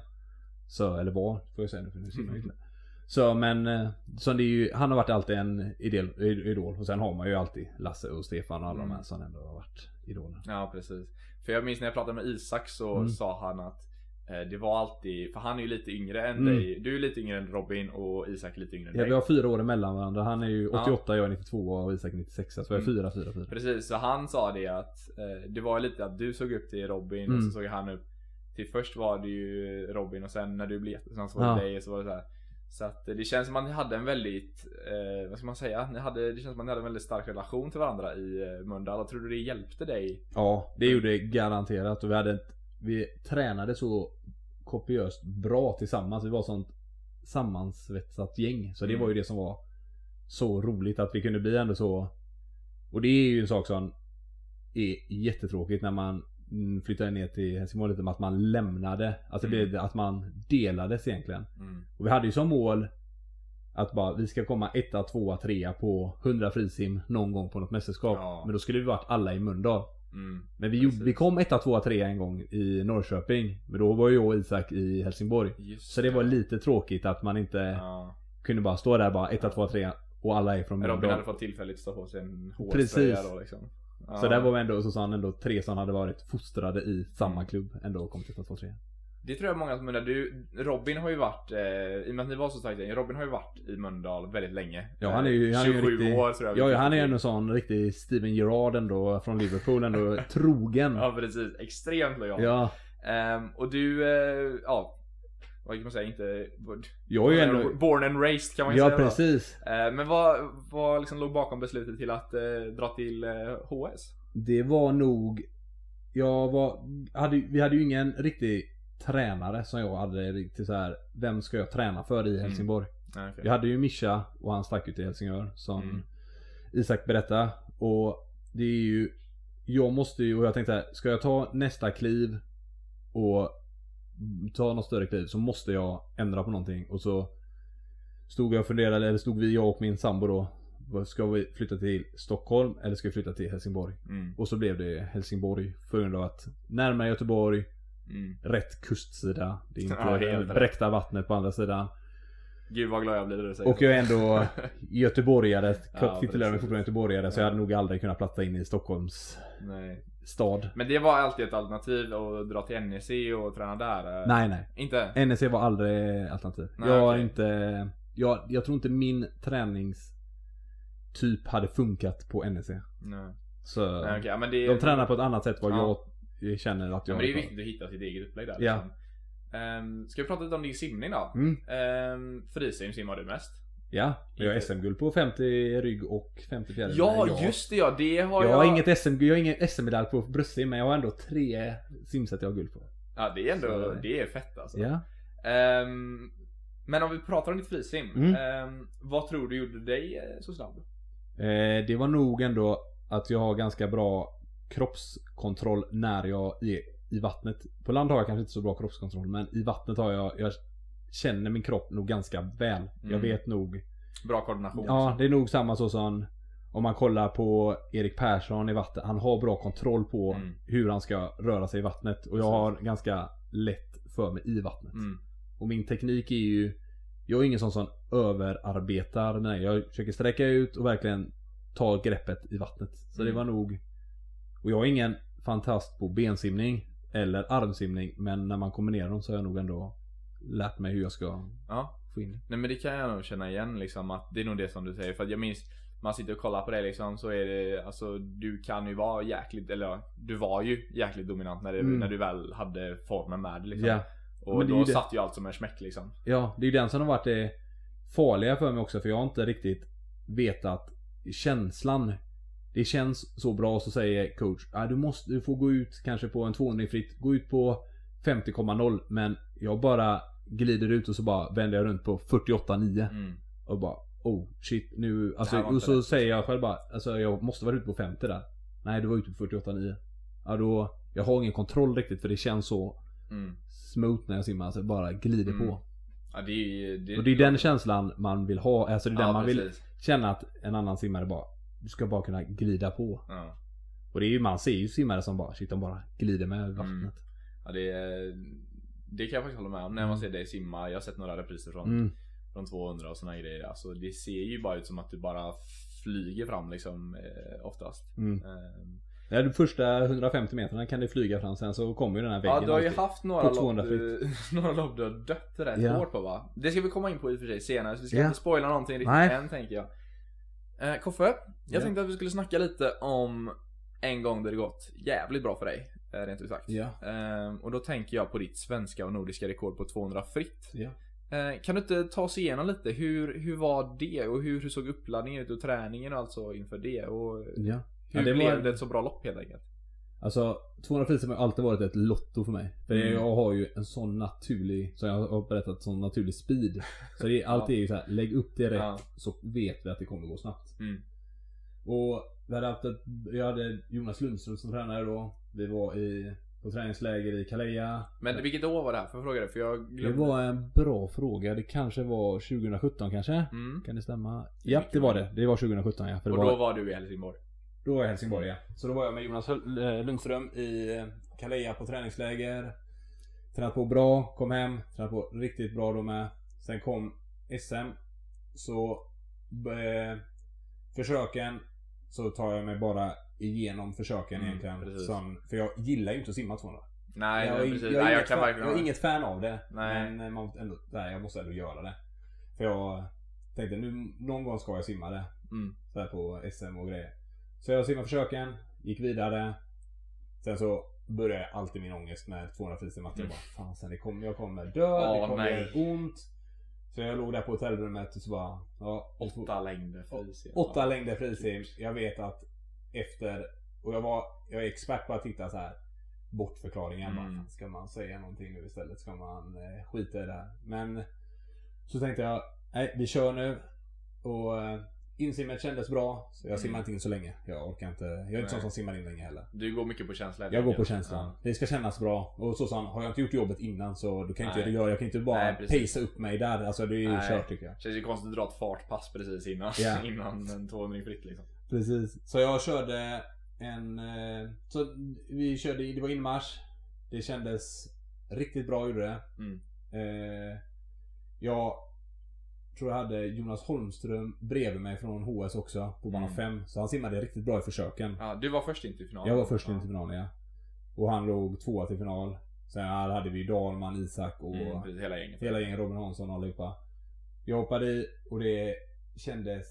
Så, eller var, får jag säga nu för nu simmar Mm. Så men, eh, så det är ju, han har varit alltid en idol, idol. Och sen har man ju alltid Lasse och Stefan och alla Mm. de här som ändå har varit idoler. Ja precis. För jag minns när jag pratade med Isak så Mm. sa han att det var alltid, för han är ju lite yngre än Mm. dig. Du är lite yngre än Robin och Isak är lite yngre än Ja, dig. vi har fyra år emellan varandra. Han är ju Ja. 88, jag är 92 och Isak är 96. Så vi är Mm. fyra, fyra, fyra. Precis, så han sa det att eh, det var lite att du såg upp till Robin och Mm. så såg han upp till först var det ju Robin och sen när du blev jättesnabb så var det Ja. dig och så var det så här. Så att eh, det känns som att ni hade en väldigt, eh, vad ska man säga? Ni hade, det känns som att ni hade en väldigt stark relation till varandra i eh, Mölndal. Och tror du det hjälpte dig? Ja, det gjorde det garanterat. Och vi hade ett, vi tränade så kopiöst bra tillsammans. Vi var sånt sammansvetsat gäng. Så det Mm. var ju det som var så roligt att vi kunde bli ändå så. Och det är ju en sak som är jättetråkigt när man mm, flyttade ner till Helsingborg lite med att man lämnade. Alltså det Mm. blev att man delades egentligen. Mm. Och vi hade ju som mål att bara vi ska komma etta, tvåa, trea på 100 frisim någon gång på något mästerskap. Ja. Men då skulle vi varit alla i Mölndal. Mm. Men vi, Precis. vi kom etta, tvåa, trea en gång i Norrköping. Men då var ju jag och Isak i Helsingborg. Just Så det var lite tråkigt att man inte Ja. kunde bara stå där bara etta, tvåa, trea och alla är från Men Robin Mölndal. hade fått tillfälligt stå på sig en Precis. då liksom. Ja. Så där var vi ändå, så sa han ändå tre som hade varit fostrade i samma Mm. klubb ändå kommit etta, tvåa, trea. Det tror jag många som undrar. Du, Robin har ju varit, eh, i och med att ni var så starkt gäng, Robin har ju varit i Mölndal väldigt länge. Ja han är ju, Eh, han är ju 27 en riktig, år tror jag. Ja, ja han är ju en sån riktig Steven Gerrard ändå från Liverpool ändå. trogen. Ja precis, extremt lojal. Ja. Ehm, och du, eh, ja. Vad kan man säga? Inte... Jag är ju ändå... Born and raised kan man ju Ja säga. va? precis. Eh, men vad, vad liksom låg bakom beslutet till att eh, dra till eh, HS? Det var nog... Jag var... Hade, vi hade ju ingen riktig tränare som jag hade riktigt så här. Vem ska jag träna för i Helsingborg? Nej, okej. Jag hade ju Mischa och han stack ju till Helsingör som Mm. Isak berättade. Och det är ju... Jag måste ju, och jag tänkte här, ska jag ta nästa kliv och ta något större kliv så måste jag ändra på någonting. Och så stod jag och funderade, eller stod vi, jag och min sambo då. Ska vi flytta till Stockholm eller ska vi flytta till Helsingborg? Mm, Och så blev det Helsingborg för grund av att närmare Göteborg, mm. rätt kustsida. Det är inte Ja, bräckta vattnet på andra sidan. Gud vad glad jag blir när du säger Och jag är ändå göteborgare, Ja, tillhör mig fortfarande göteborgare så jag Ja. hade nog aldrig kunnat platsa in i Stockholms Nej. stad. Men det var alltid ett alternativ att dra till NEC och träna där? Nej nej. Inte? NEC var aldrig alternativ. Nej, jag okej. inte... Jag, jag tror inte min träningstyp hade funkat på NEC. Nej. Så Nej, okej, ja, men det de tränar på ett annat sätt vad Ja. Jag känner att Ja, jag men det är viktigt att hitta sitt eget upplägg där. Ja. Ehm, ska vi prata lite om din simning då? Mm. Um, frisim simmar du mest? Ja, jag har SM-guld på 50 rygg och 50 fjäril. Ja, jag, just det ja, det har Jag jag. har inget SM, jag har ingen SM-medalj på bröstsim men jag har ändå tre simset jag har guld på. Ja, det är ändå, Så- det är fett alltså. Ja. Ehm, men om vi pratar om ditt frisim. Mm. ehm, vad tror du gjorde dig eh, så snabb? Eh, det var nog ändå att jag har ganska bra kroppskontroll när jag är i vattnet. På land har jag kanske inte så bra kroppskontroll men i vattnet har jag, jag känner min kropp nog ganska väl. Jag Mm. vet nog. Bra koordination. Ja, det är nog samma så som om man kollar på Erik Persson i vattnet. Han har bra kontroll på Mm. hur han ska röra sig i vattnet. Och jag har ganska lätt för mig i vattnet. Mm. Och min teknik är ju Jag är ingen sån som överarbetar nej, Jag försöker sträcka ut och verkligen ta greppet i vattnet. Så Mm. det var nog Och jag är ingen fantast på bensimning Eller armsimning Men när man kombinerar dem så har jag nog ändå Lärt mig hur jag ska Ja. få in det. Nej men det kan jag nog känna igen liksom att det är nog det som du säger för att jag minns man sitter och kollar på det liksom så är det alltså du kan ju vara jäkligt eller du var ju jäkligt dominant när, det, Mm. när du väl hade formen med liksom. Ja, Och men då ju satt ju allt som en smäck liksom. ja det är ju den som har varit det farliga för mig också för jag har inte riktigt vetat känslan. Det känns så bra så säger coach, ah, du måste, du får gå ut kanske på en 200 fritt, gå ut på 50,0 men jag bara glider ut och så bara vänder jag runt på 48,9 Mm. och bara oh shit nu, alltså och så rätt. säger jag själv bara, alltså jag måste vara ute på 50 där. Nej du var ute på 48,9. Ja då, jag har ingen kontroll riktigt för det känns så Mm. smooth när jag simmar, så det bara glider Mm. på. Ja, det är. Det, Och det är den känslan man vill ha, alltså det är den ja, man vill precis. känna att en annan simmare bara Du ska bara kunna glida på. Ja. Och det är ju, man ser ju simmare som bara, shit de bara glider med över vattnet. Mm. ja, det. Det kan jag faktiskt hålla med om när man ser dig simma. Jag har sett några repriser från, Mm. från 200 och såna grejer. Alltså det ser ju bara ut som att du bara flyger fram liksom eh, oftast. Mm. Ehm, Ja, de första 150 meterna kan det flyga fram, sen så kommer ju den här väggen Ja du har ju alltid. haft några lopp, 200 du, några lopp du har dött rätt Ja. hårt på va? Det ska vi komma in på i och för sig senare så vi ska Ja. inte spoila någonting riktigt Nej. än tänker jag. Eh, Koffe, jag Ja. tänkte att vi skulle snacka lite om en gång där det gått jävligt bra för dig. eh, Rent ut sagt. Ja. Ehm, och då tänker jag på ditt svenska och nordiska rekord på 200 fritt. Ja. Eh, kan du inte ta oss igenom lite? Hur, hur var det? Och hur, hur såg uppladdningen ut och träningen alltså inför det? Och hur Ja, det blev var- det ett så bra lopp helt enkelt? Alltså 200 frisim har alltid varit ett lotto för mig. För Mm. jag har ju en sån naturlig, som jag har berättat, sån naturlig speed. Så det allt är ju så här, lägg upp det rätt Ja. så vet vi att det kommer gå snabbt. Mm. Och vi hade haft ett, jag hade Jonas Lundström som tränare då. Vi var i, på träningsläger i Calais. Men vilket år var det här? Jag fråga det? För jag Det glömde. var en bra fråga. Det kanske var 2017 kanske? Mm. Kan det stämma? Ja, det var det. Det var 2017 ja. För det Och var, då var du i Helsingborg? Då var jag i Helsingborg ja. Så då var jag med Jonas eh, Lundström i eh, Calais på träningsläger. Tränat på bra, kom hem, tränat på riktigt bra då med. Sen kom SM. Så eh, försöken så tar jag mig bara igenom försöken Mm, egentligen. precis. Som, för jag gillar ju inte att simma 200. Nej, jag, precis. jag, är nej, jag kan fan, verkligen... jag är inget fan av det. Nej. Men man, ändå, jag måste ändå göra det. För jag tänkte nu någon gång ska jag simma det. Mm. Så här på SM och grejer. Så jag simmade försöken, gick vidare. Sen så började alltid min ångest med 200 frisim. Att jag bara, fan sen det kommer, jag kommer dö, Åh, det kommer nej. göra ont. Så jag låg där på hotellrummet och så bara, ja. Åtta längder frisim. Åtta längder frisim. Jag vet att efter, och jag var, jag är expert på att hitta så här bortförklaringar. Mm. Bara, ska man säga någonting nu istället? Ska man eh, skita i det här? Men så tänkte jag, nej vi kör nu. Och eh, insimmet kändes bra. Så jag Mm. simmar inte in så länge. Jag orkar inte, jag är inte sån som simmar in länge heller. Du går mycket på känsla helt Jag går på känslan. Ja. Det ska kännas bra. Och så sa han, har jag inte gjort jobbet innan så då kan inte Nej. göra, jag kan inte bara pacea upp mig där. Alltså det är ju Nej. kört tycker jag. Känns ju konstigt att dra ett fartpass precis innan, Ja. innan en 200 fritt liksom. Precis. Så jag körde en... eh, Så vi körde, det var inmarsch. Det kändes riktigt bra gjorde det. Mm. Eh, jag tror jag hade Jonas Holmström bredvid mig från HS också på bana Mm. 5. Så han simmade riktigt bra i försöken. Ja, du var först in till finalen. Jag var först in till finalen ja. Och han låg tvåa till final. Sen här hade vi Dalman, Isak och Mm, precis, hela gänget. hela gänget Robin Hansson och allihopa. Jag hoppade i och det kändes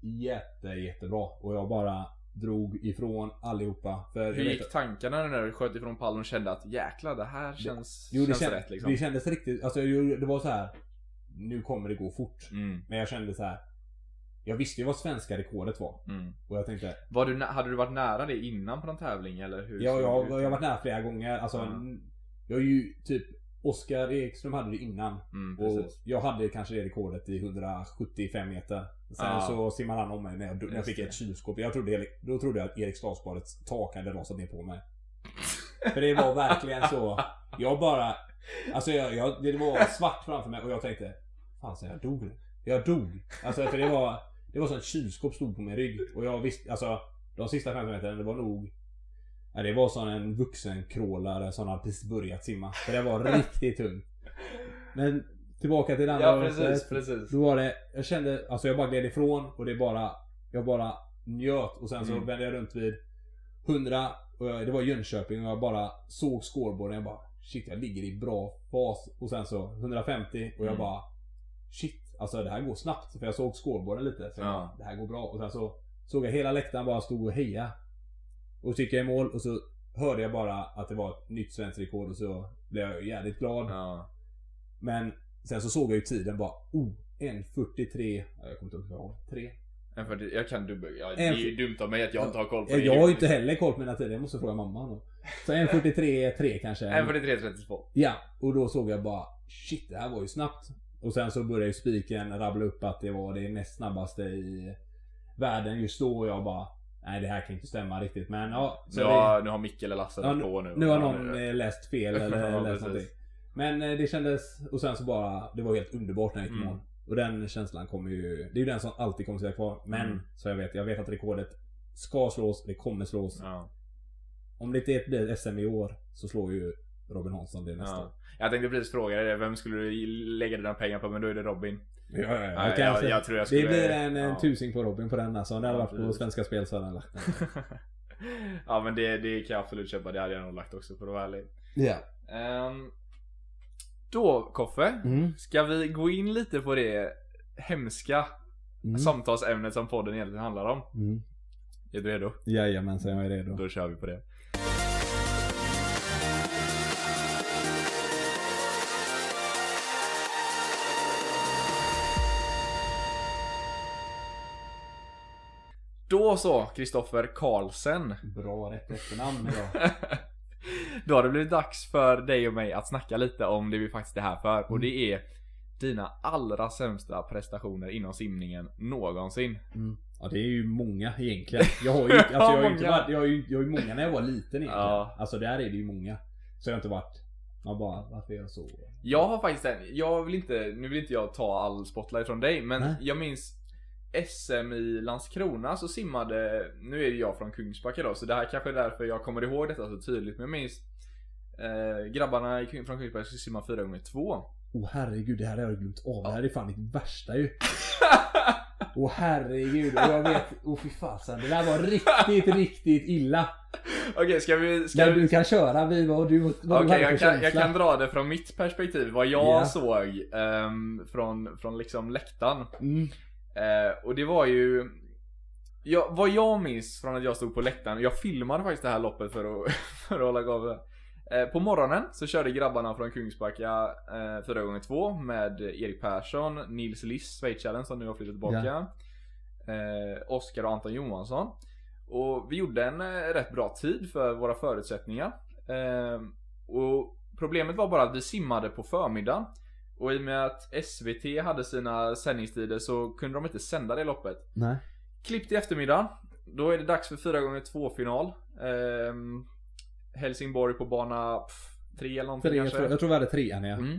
jätte, jättebra. Och jag bara drog ifrån allihopa. För Hur gick tankarna när du sköt ifrån pallen och kände att jäklar det här känns, Jo, det, känns känd, rätt liksom? det kändes riktigt, alltså det var så här. Nu kommer det gå fort. Mm, Men jag kände så här. Jag visste ju vad svenska rekordet var. mm. Och jag tänkte, Var du, hade du varit nära det innan på någon tävling eller hur? ja, jag, jag har varit nära flera gånger. Alltså, Ja. jag är ju typ Oskar Ekström hade det innan. Mm, Och jag hade kanske det rekordet i 175 meter. Sen Ja. så simmade han om mig när jag, när jag fick ett kylskåp. Jag trodde, då trodde jag att Erik Stadsbadets tak hade rasat ner på mig. För det var verkligen så. Jag bara... Alltså jag, jag, det var svart framför mig och jag tänkte Fan så jag dog nu. Jag dog. Alltså för det var... Det var som ett kylskåp stod på min rygg. Och jag visste, alltså de sista 15 meterna det var nog... Ja, det var som en vuxenkrålare som hade precis börjat simma. För det var riktigt tungt. Men tillbaka till det andra Ja precis, loppet. precis. Då var det, jag kände, alltså jag bara gled ifrån och det bara, jag bara njöt och sen så Mm. vände jag runt vid 100 och jag, det var Jönköping och jag bara såg scoreboarden jag bara shit jag ligger i bra fas och sen så 150 och jag Mm. bara shit alltså det här går snabbt för jag såg scoreboarden lite så Ja. det här går bra och sen så såg jag hela läktaren bara stod och heja. Och så gick jag i mål och så hörde jag bara att det var ett nytt svenskt rekord och så blev jag jävligt glad. Ja. Men sen så såg jag ju tiden bara, oh, 1.43, ja, jag kommer inte ihåg vad jag var, 3. En 40, jag kan dubbel, ja, det är ju dumt av mig att jag inte har koll på det. Jag har ju inte heller koll på mina tider, jag måste fråga mamma då. Så 1.43 3 kanske. En 43 32. Ja, och då såg jag bara Shit, det här var ju snabbt. Och sen så började ju spiken rabbla upp att det var det näst snabbaste i världen just då och jag bara Nej det här kan inte stämma riktigt men ja. Så nu, har, nu har Micke eller Lasse ja, ja, på nu. Nu har Ja, någon nu- eh, läst fel eller Ja, läst någonting. Men eh, det kändes, och sen så bara, det var helt underbart när jag gick Mm. mål. Och den känslan kommer ju, det är ju den som alltid kommer sitta kvar. Men, Mm. så jag vet, jag vet att rekordet ska slås, det kommer slås. Ja. Om det inte blir SM i år så slår ju Robin Hansson det nästa. Ja. Jag tänkte precis fråga dig vem skulle du lägga dina pengar på? Men då är det Robin. Ja, ja, ja. Jag jag- säga- jag tror jag skulle- Det blir en, en tusing på Robin på den alltså. Det hade varit på. Svenska Spel så hade han lagt den. ja men det, det kan jag absolut köpa, det hade jag nog lagt också för att vara ärlig. Ja. Ehm, då Koffe, Mm. ska vi gå in lite på det hemska Mm. samtalsämnet som podden egentligen handlar om? Mm. Är du redo? Jajamensan, jag är redo. Då kör vi på det. Då så, Kristoffer Karlsen. Bra rätt efternamn idag. Då har det blivit dags för dig och mig att snacka lite om det vi faktiskt är här för. Och det är dina allra sämsta prestationer inom simningen någonsin. Mm. Ja det är ju många egentligen. Jag har ju, alltså, jag har ju inte Många. varit, jag har ju, jag har ju många när jag var liten egentligen. Ja. Alltså där är det ju många. Så jag har inte varit, jag bara, varför är jag så? Jag har faktiskt en, jag vill inte, nu vill inte jag ta all spotlight från dig, men Nej. jag minns SM i Landskrona så simmade, nu är det jag från Kungsbacka då, så det här kanske är därför jag kommer ihåg detta så tydligt, men jag minns eh, grabbarna från Kungsbacka skulle simma 4 gånger 2 Åh herregud, det här har jag glömt av. Det här är fan mitt värsta ju. Åh herregud, och jag vet, åh fy fasen. Det där var riktigt, riktigt illa. Okej, ska vi, ska Men vi du kan köra, vi vad du, vad du Okej, hade jag, kan, jag kan dra det från mitt perspektiv, vad jag Ja. såg ehm, från, från liksom läktaren. Mm. Eh, och det var ju ja, Vad jag minns från att jag stod på läktaren, jag filmade faktiskt det här loppet för att, för att hålla det. Eh, På morgonen så körde grabbarna från Kungsbacka eh, 4x2 med Erik Persson, Nils Liss, schweizaren som nu har flyttat tillbaka. Eh, Oskar och Anton Johansson. Och vi gjorde en eh, rätt bra tid för våra förutsättningar. Eh, och problemet var bara att vi simmade på förmiddagen. Och i och med att SVT hade sina sändningstider så kunde de inte sända det loppet. Nej. Klipp till eftermiddag. Då är det dags för 4x2 final. Ehm, Helsingborg på bana 3 eller någonting Tre, jag, kanske. tror, jag tror vi hade trean ja. Mm.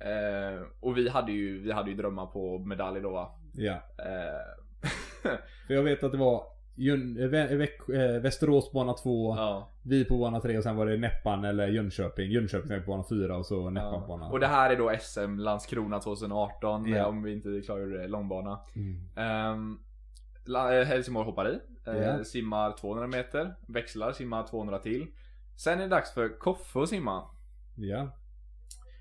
Eh, och vi hade ju, vi hade ju drömmar på medalj då va. ja. Eh, För jag vet att det var Jön, Vä- Väx- äh, Västerås bana 2, ja. vi på bana 3 och sen var det Näppan eller Jönköping. Jönköping är på bana 4 och så Näppan på Ja. bana Och det här är då SM Landskrona 2018 Ja. eh, om vi inte klarar långbana. Mm. Um, eh, Helsingborg hoppar i, eh, Ja. simmar 200 meter, växlar, simmar 200 till. Sen är det dags för Koffe att simma. Ja.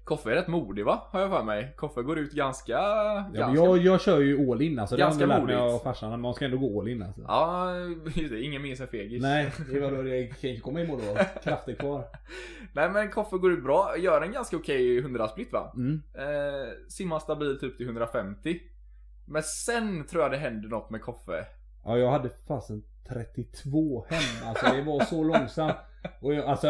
Koffe är rätt modig va? Har jag för mig. Koffe går ut ganska... ja men ganska jag, jag kör ju all in alltså. Det Ganska jag mig modigt. av farsan. Man ska ändå gå all in alltså. Ja, just det. Ingen minns en fegis. Nej, det var då det kan inte komma i mål då. Krafter kvar. Nej men Koffe går ut bra, gör en ganska okej 100 split va? Mm. Eh, simmar stabilt upp till 150. Men sen tror jag det händer något med Koffe. Ja, jag hade fasen 32 hem. Alltså det var så långsamt. Och jag, alltså,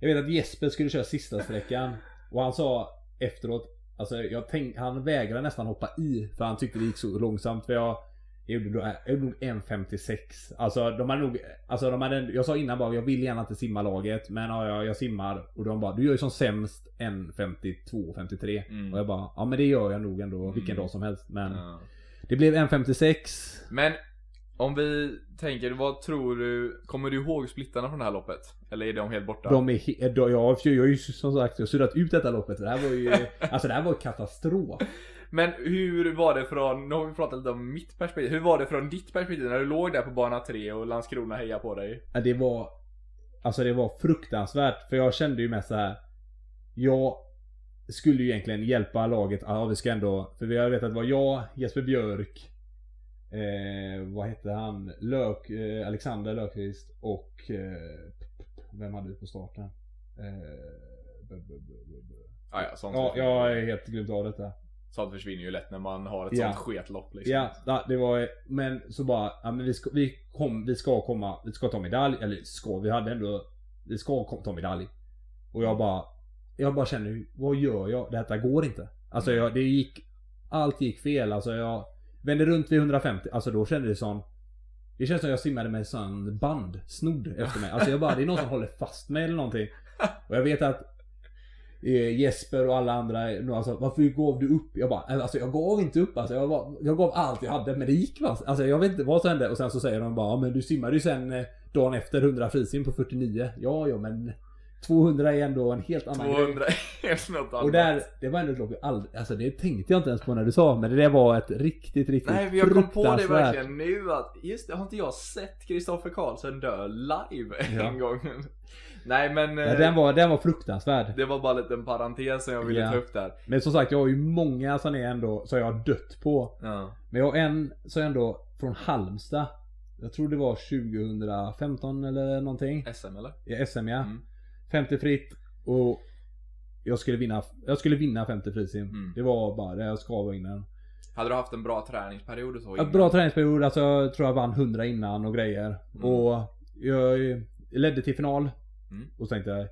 jag vet att Jesper skulle köra sista sträckan. Och han sa efteråt, alltså jag tänk, han vägrade nästan hoppa i. För han tyckte det gick så långsamt. För jag, jag gjorde, då, jag gjorde nog 1.56. Alltså de hade nog, alltså de hade, jag sa innan bara jag vill gärna inte simma laget. Men ja, jag, jag simmar. Och de bara, du gör ju som sämst 1.52, 53. Mm. Och jag bara, ja men det gör jag nog ändå vilken Mm. dag som helst. Men Ja. det blev 1.56. Men om vi tänker, vad tror du? Kommer du ihåg splittarna från det här loppet? Eller är de helt borta? De är he- de, jag, jag har ju som sagt jag har suddat ut detta loppet. Det här var ju, alltså det här var katastrof. Men hur var det från, nu har vi pratat lite om mitt perspektiv, hur var det från ditt perspektiv när du låg där på bana 3 och Landskrona hejade på dig? Det var, alltså det var fruktansvärt. För jag kände ju mest så här. Jag skulle ju egentligen hjälpa laget. Ja vi ska ändå, för jag vet att det var jag, Jesper Björk. Eh, vad hette han? Lök, eh, Alexander Löfqvist och eh, vem hade vi på starten? Eh, b- b- b- b- b- Ah, ja, sånt Ja, jag är helt glömt av detta. Sånt försvinner ju lätt när man har ett Ja. sånt sketlopp liksom. Ja, ja, det var Men så bara, ja men vi ska, vi, kom, vi ska komma, vi ska ta medalj, eller ska, vi hade ändå, vi ska kom, ta medalj. Och jag bara, jag bara känner, vad gör jag? Detta går inte. Alltså jag, det gick, allt gick fel. Alltså jag vände runt vid 150, alltså då kände det som det känns som jag simmade med en sån band, snodd efter mig. Alltså jag bara, det är någon som håller fast mig eller någonting. Och jag vet att eh, Jesper och alla andra, alltså, varför gav du upp? Jag bara, alltså jag gav inte upp alltså. Jag, bara, jag gav allt jag hade men det gick va? Alltså jag vet inte vad som hände. Och sen så säger de bara, men du simmade ju sen eh, dagen efter 100 frisim på 49. Ja, ja men 200 är ändå en helt annan grej. 200 är något annat. Och där, det var ändå ett lopp jag aldrig, alltså det tänkte jag inte ens på när du sa, men det där var ett riktigt, riktigt Nej, men jag kom på det verkligen nu att, just det, har inte jag sett Kristoffer Karlsson dö live Ja. en gång? Nej men, Ja, den, var, den var fruktansvärd. det var bara en liten parentes som jag ville Ja. ta upp där. Men som sagt, jag har ju många som är ändå, så jag har dött på. Ja. Men jag har en som ändå från Halmstad. Jag tror det var 2015 eller någonting. SM eller? I SM ja. Mm. 50 fritt och jag skulle vinna, jag skulle vinna 50 frisim. Mm. Det var bara det, jag ska vinna den. Hade du haft en bra träningsperiod och så? Innan? bra träningsperiod, alltså jag tror jag vann 100 innan och grejer. Mm. Och jag ledde till final. Mm. Och så tänkte jag,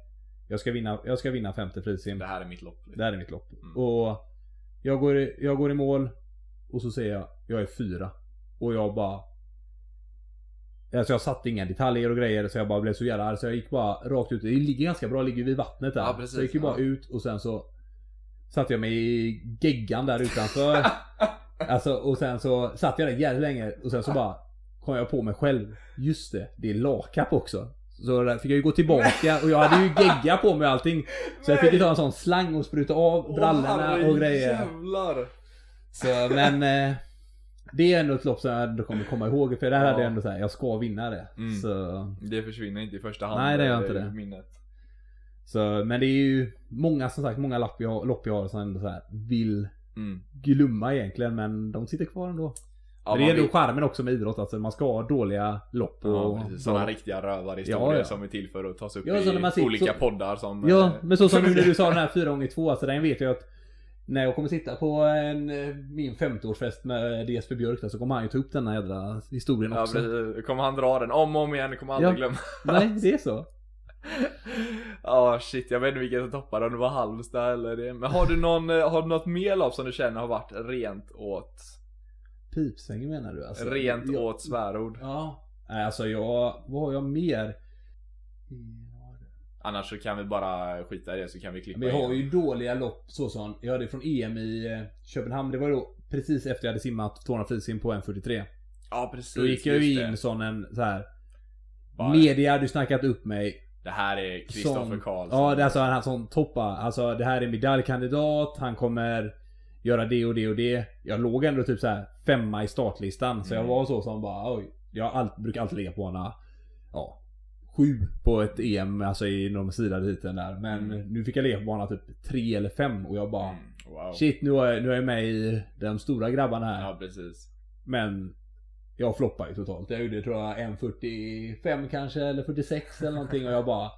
jag ska vinna, jag ska vinna 50 frisim. Det här är mitt lopp. liksom. Det här är mitt lopp. Mm. Och jag går, jag går i mål och så säger jag, jag är fyra. Och jag bara... Alltså jag satte inga detaljer och grejer så jag bara blev så jävla arg så jag gick bara rakt ut. Det ligger ganska bra, det ligger vid vattnet där. Ja, precis, så jag gick ju bara ja. ut och sen så satte jag mig i geggan där utanför. alltså och sen så satt jag där jävligt länge och sen så bara kom jag på mig själv. Just det, det är lakapp också. Så där fick jag ju gå tillbaka och jag hade ju gegga på mig och allting. Så jag fick ju ta en sån slang och spruta av brallorna och grejer. Jävlar. Så men eh, Det är ändå ett lopp som jag ändå kommer komma ihåg för det här Ja. hade jag ändå såhär, jag ska vinna det. Mm. Så, Det försvinner inte i första hand. Nej, det gör inte det. Minnet. så, men det är ju många som sagt, många lopp jag, lopp jag har som ändå så här vill Mm. glömma egentligen men de sitter kvar ändå. Ja, det är ändå vill- charmen också med idrott, alltså man ska ha dåliga lopp och... Ja, precis. Sådana riktiga rövarhistorier Ja, ja. som är till för att tas upp Ja, i sitter- olika så- poddar som... Ja, men så som nu när du sa den här 4x2, alltså den vet jag att när jag kommer sitta på en, eh, min 50-årsfest med DSP Björk där, så kommer han ju ta upp den här jädra historien Ja, också. precis. Kommer han dra den om och om igen, kommer aldrig Ja. glömma. Nej, det är så. Ja, shit. Jag vet inte vilken som toppar om det var Halmstad eller det. Men har du någon, eh, har du något mer lopp som du känner har varit rent åt, Pipsvängen menar du alltså? rent jag, åt svärord? Ja. Nej, alltså jag, vad har jag mer? Annars så kan vi bara skita i det så kan vi klippa jag har igen. ju dåliga lopp så som, jag hade från EM i eh, Köpenhamn, det var då precis efter jag hade simmat 200 frisim på 1.43. Ja, precis. Då gick jag ju in det. som en så här. Bara, Media hade ju snackat upp mig Det här är Kristoffer Karlsson. Ja, det är alltså han som toppar. Alltså det här är medaljkandidat, han kommer göra det och det och det. Jag låg ändå typ så här femma i startlistan. Så jag Mm. var så som bara oj. Jag all, brukar alltid ligga på bana ja, sju på ett EM, alltså i de sidade heaten där. Men Mm. nu fick jag ligga på bana typ tre eller fem och jag bara Mm, wow. Shit, nu är, jag, nu är jag med i de stora grabbarna här. Ja, precis. Men jag floppar ju totalt. Jag gjorde tror jag 1.45 kanske eller 46 eller någonting och jag bara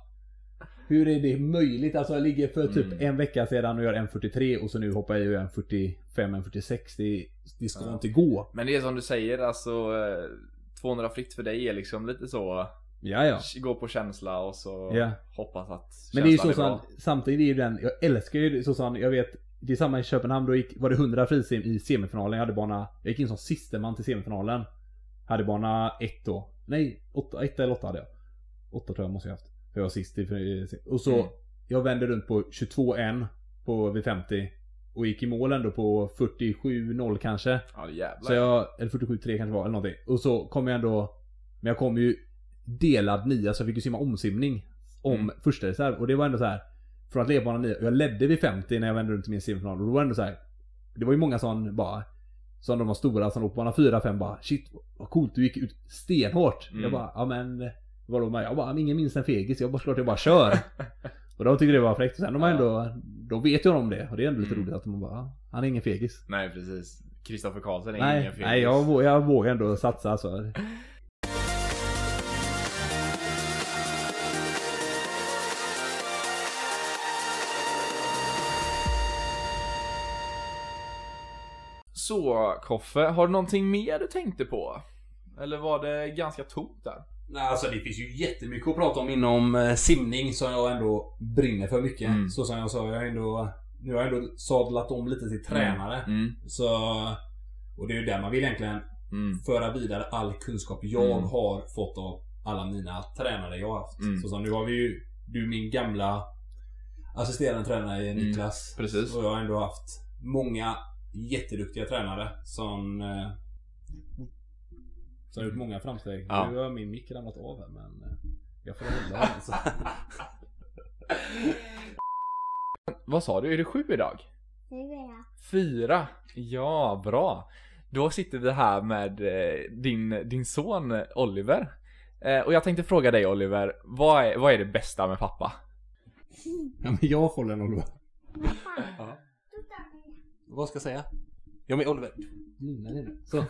Hur är det möjligt? Alltså jag ligger för typ Mm. en vecka sedan och gör 1.43 och så nu hoppar jag ju 1.45, 1.46. Det, det ska Ja. inte gå. Men det är som du säger, alltså eh, 200 fritt för dig är liksom lite så Ja ja. Gå på känsla och så Ja. hoppas att Men det är ju så som, samtidigt är ju den, jag älskar ju så som, jag vet Det är samma i Köpenhamn, då gick, var det 100 frisim i semifinalen. Jag hade bana, jag gick in som siste man till semifinalen. Hade bana 1 då. Nej, 8, 1 eller 8 hade jag. 8 tror jag måste jag haft. För jag var sist i, och så, Mm. jag vände runt på 22-1 på V50. Och gick i mål ändå på 47-0 kanske. Ja jävlar. Så jag, eller 47-3 kanske var, eller någonting. Och så kom jag ändå, men jag kom ju delad nia så jag fick ju simma omsimning. Om Mm. första reserv. Och det var ändå så här Från att leda bana 9, jag ledde vid 50 när jag vände runt till min semifinal. Och då var det ändå så här. Det var ju många som bara Som de var stora som låg på bana 4-5 bara Shit vad coolt du gick ut stenhårt. Mm. Jag bara, ja men Vadå med? Jag bara, ingen minns en fegis. Jag bara, klart jag bara kör. och de tyckte det var fräckt. Och sen de Ja. ändå Då vet jag om det. Och det är ändå lite Mm. roligt att de bara, "Ja, han är ingen fegis. Nej precis. Kristoffer Karlsson är Nej, ingen fegis. nej jag, jag vågar ändå satsa alltså. Så, Koffe, har du någonting mer du tänkte på? Eller var det ganska tomt där? Nej, alltså det finns ju jättemycket att prata om inom eh, simning som jag ändå brinner för mycket. Mm. Så som jag sa, jag har ändå, nu har jag ändå sadlat om lite till tränare. Mm. Så, och det är ju där man vill egentligen Mm. föra vidare all kunskap jag Mm. har fått av alla mina tränare jag har haft. Mm. Så som nu har vi ju, du min gamla assisterande tränare Mm. Niklas. precis. Och jag har ändå haft många jätteduktiga tränare som eh, som har gjort många framsteg. Ja. Nu har min mick ramlat av här men eh, jag får hålla den. Så. Vad sa du? Är det sju idag? Fyra. Fyra. Ja, bra. Då sitter vi här med eh, din, din son Oliver. Eh, och jag tänkte fråga dig Oliver, vad är, vad är det bästa med pappa? Ja men jag får den Oliver. Pappa. Vad ska jag säga? Ja men Oliver. Lugna dig nu. Så.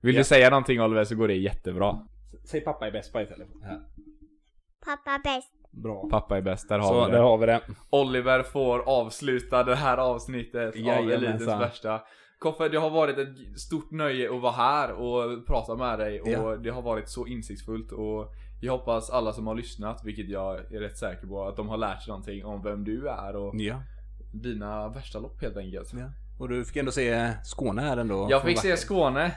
Vill Ja. du säga någonting Oliver så går det jättebra. Säg pappa är bäst på istället. Ja. Pappa bäst. Bra. Pappa är bäst, där har Så vi där det. har vi det. Oliver får avsluta det här avsnittet av Jajamensan. Elitens värsta. Koffe, det har varit ett stort nöje att vara här och prata med dig och Ja. det har varit så insiktsfullt och jag hoppas alla som har lyssnat, vilket jag är rätt säker på, att de har lärt sig någonting om vem du är och Ja. Dina värsta lopp helt enkelt. ja. Och du fick ändå se Skåne här ändå. Jag fick se. Skåne.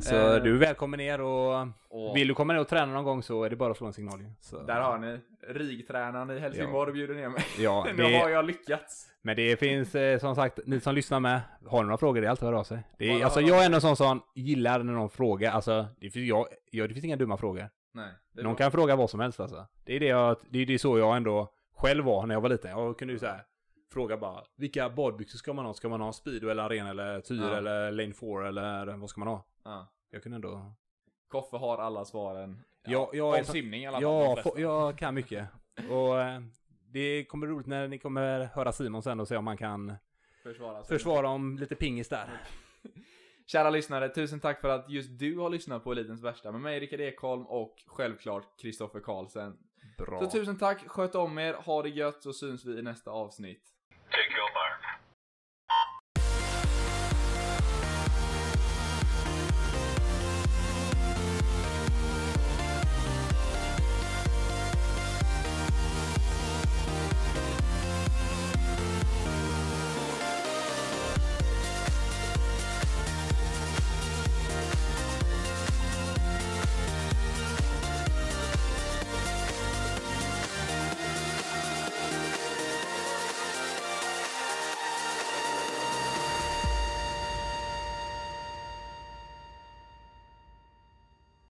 Så Eh, du är välkommen ner och och vill du komma ner och träna någon gång så är det bara att slå en signal. Så. Där har ni RIG-tränaren i Helsingborg bjuder ner mig. Ja, nu har det, jag lyckats. men det finns eh, som sagt, ni som lyssnar med, har ni några frågor, det är alltid att höra av sig. Det är, alltså jag är en sån som gillar när någon frågar, alltså det finns, jag, jag, det finns inga dumma frågor. Nej, det Någon bra. kan fråga vad som helst alltså. Det är det jag, det är det så jag ändå själv var när jag var liten. Jag kunde ju säga fråga bara vilka badbyxor ska man ha? Ska man ha Speedo eller Arena eller Tyr Ja. eller Lane 4 eller vad ska man ha? Ja. Jag kunde ändå... Koffe har alla svaren. Ja, jag är om simning i alla fall. Ja, jag kan mycket. Och eh, det kommer roligt när ni kommer höra Simon sen och se om man kan Försvara sig. försvara om lite pingis där. Kära lyssnare, tusen tack för att just du har lyssnat på Elitens värsta med mig Rickard Ekholm och självklart Kristoffer Karlsen. Bra. Så tusen tack, sköt om er, ha det gött så syns vi i nästa avsnitt.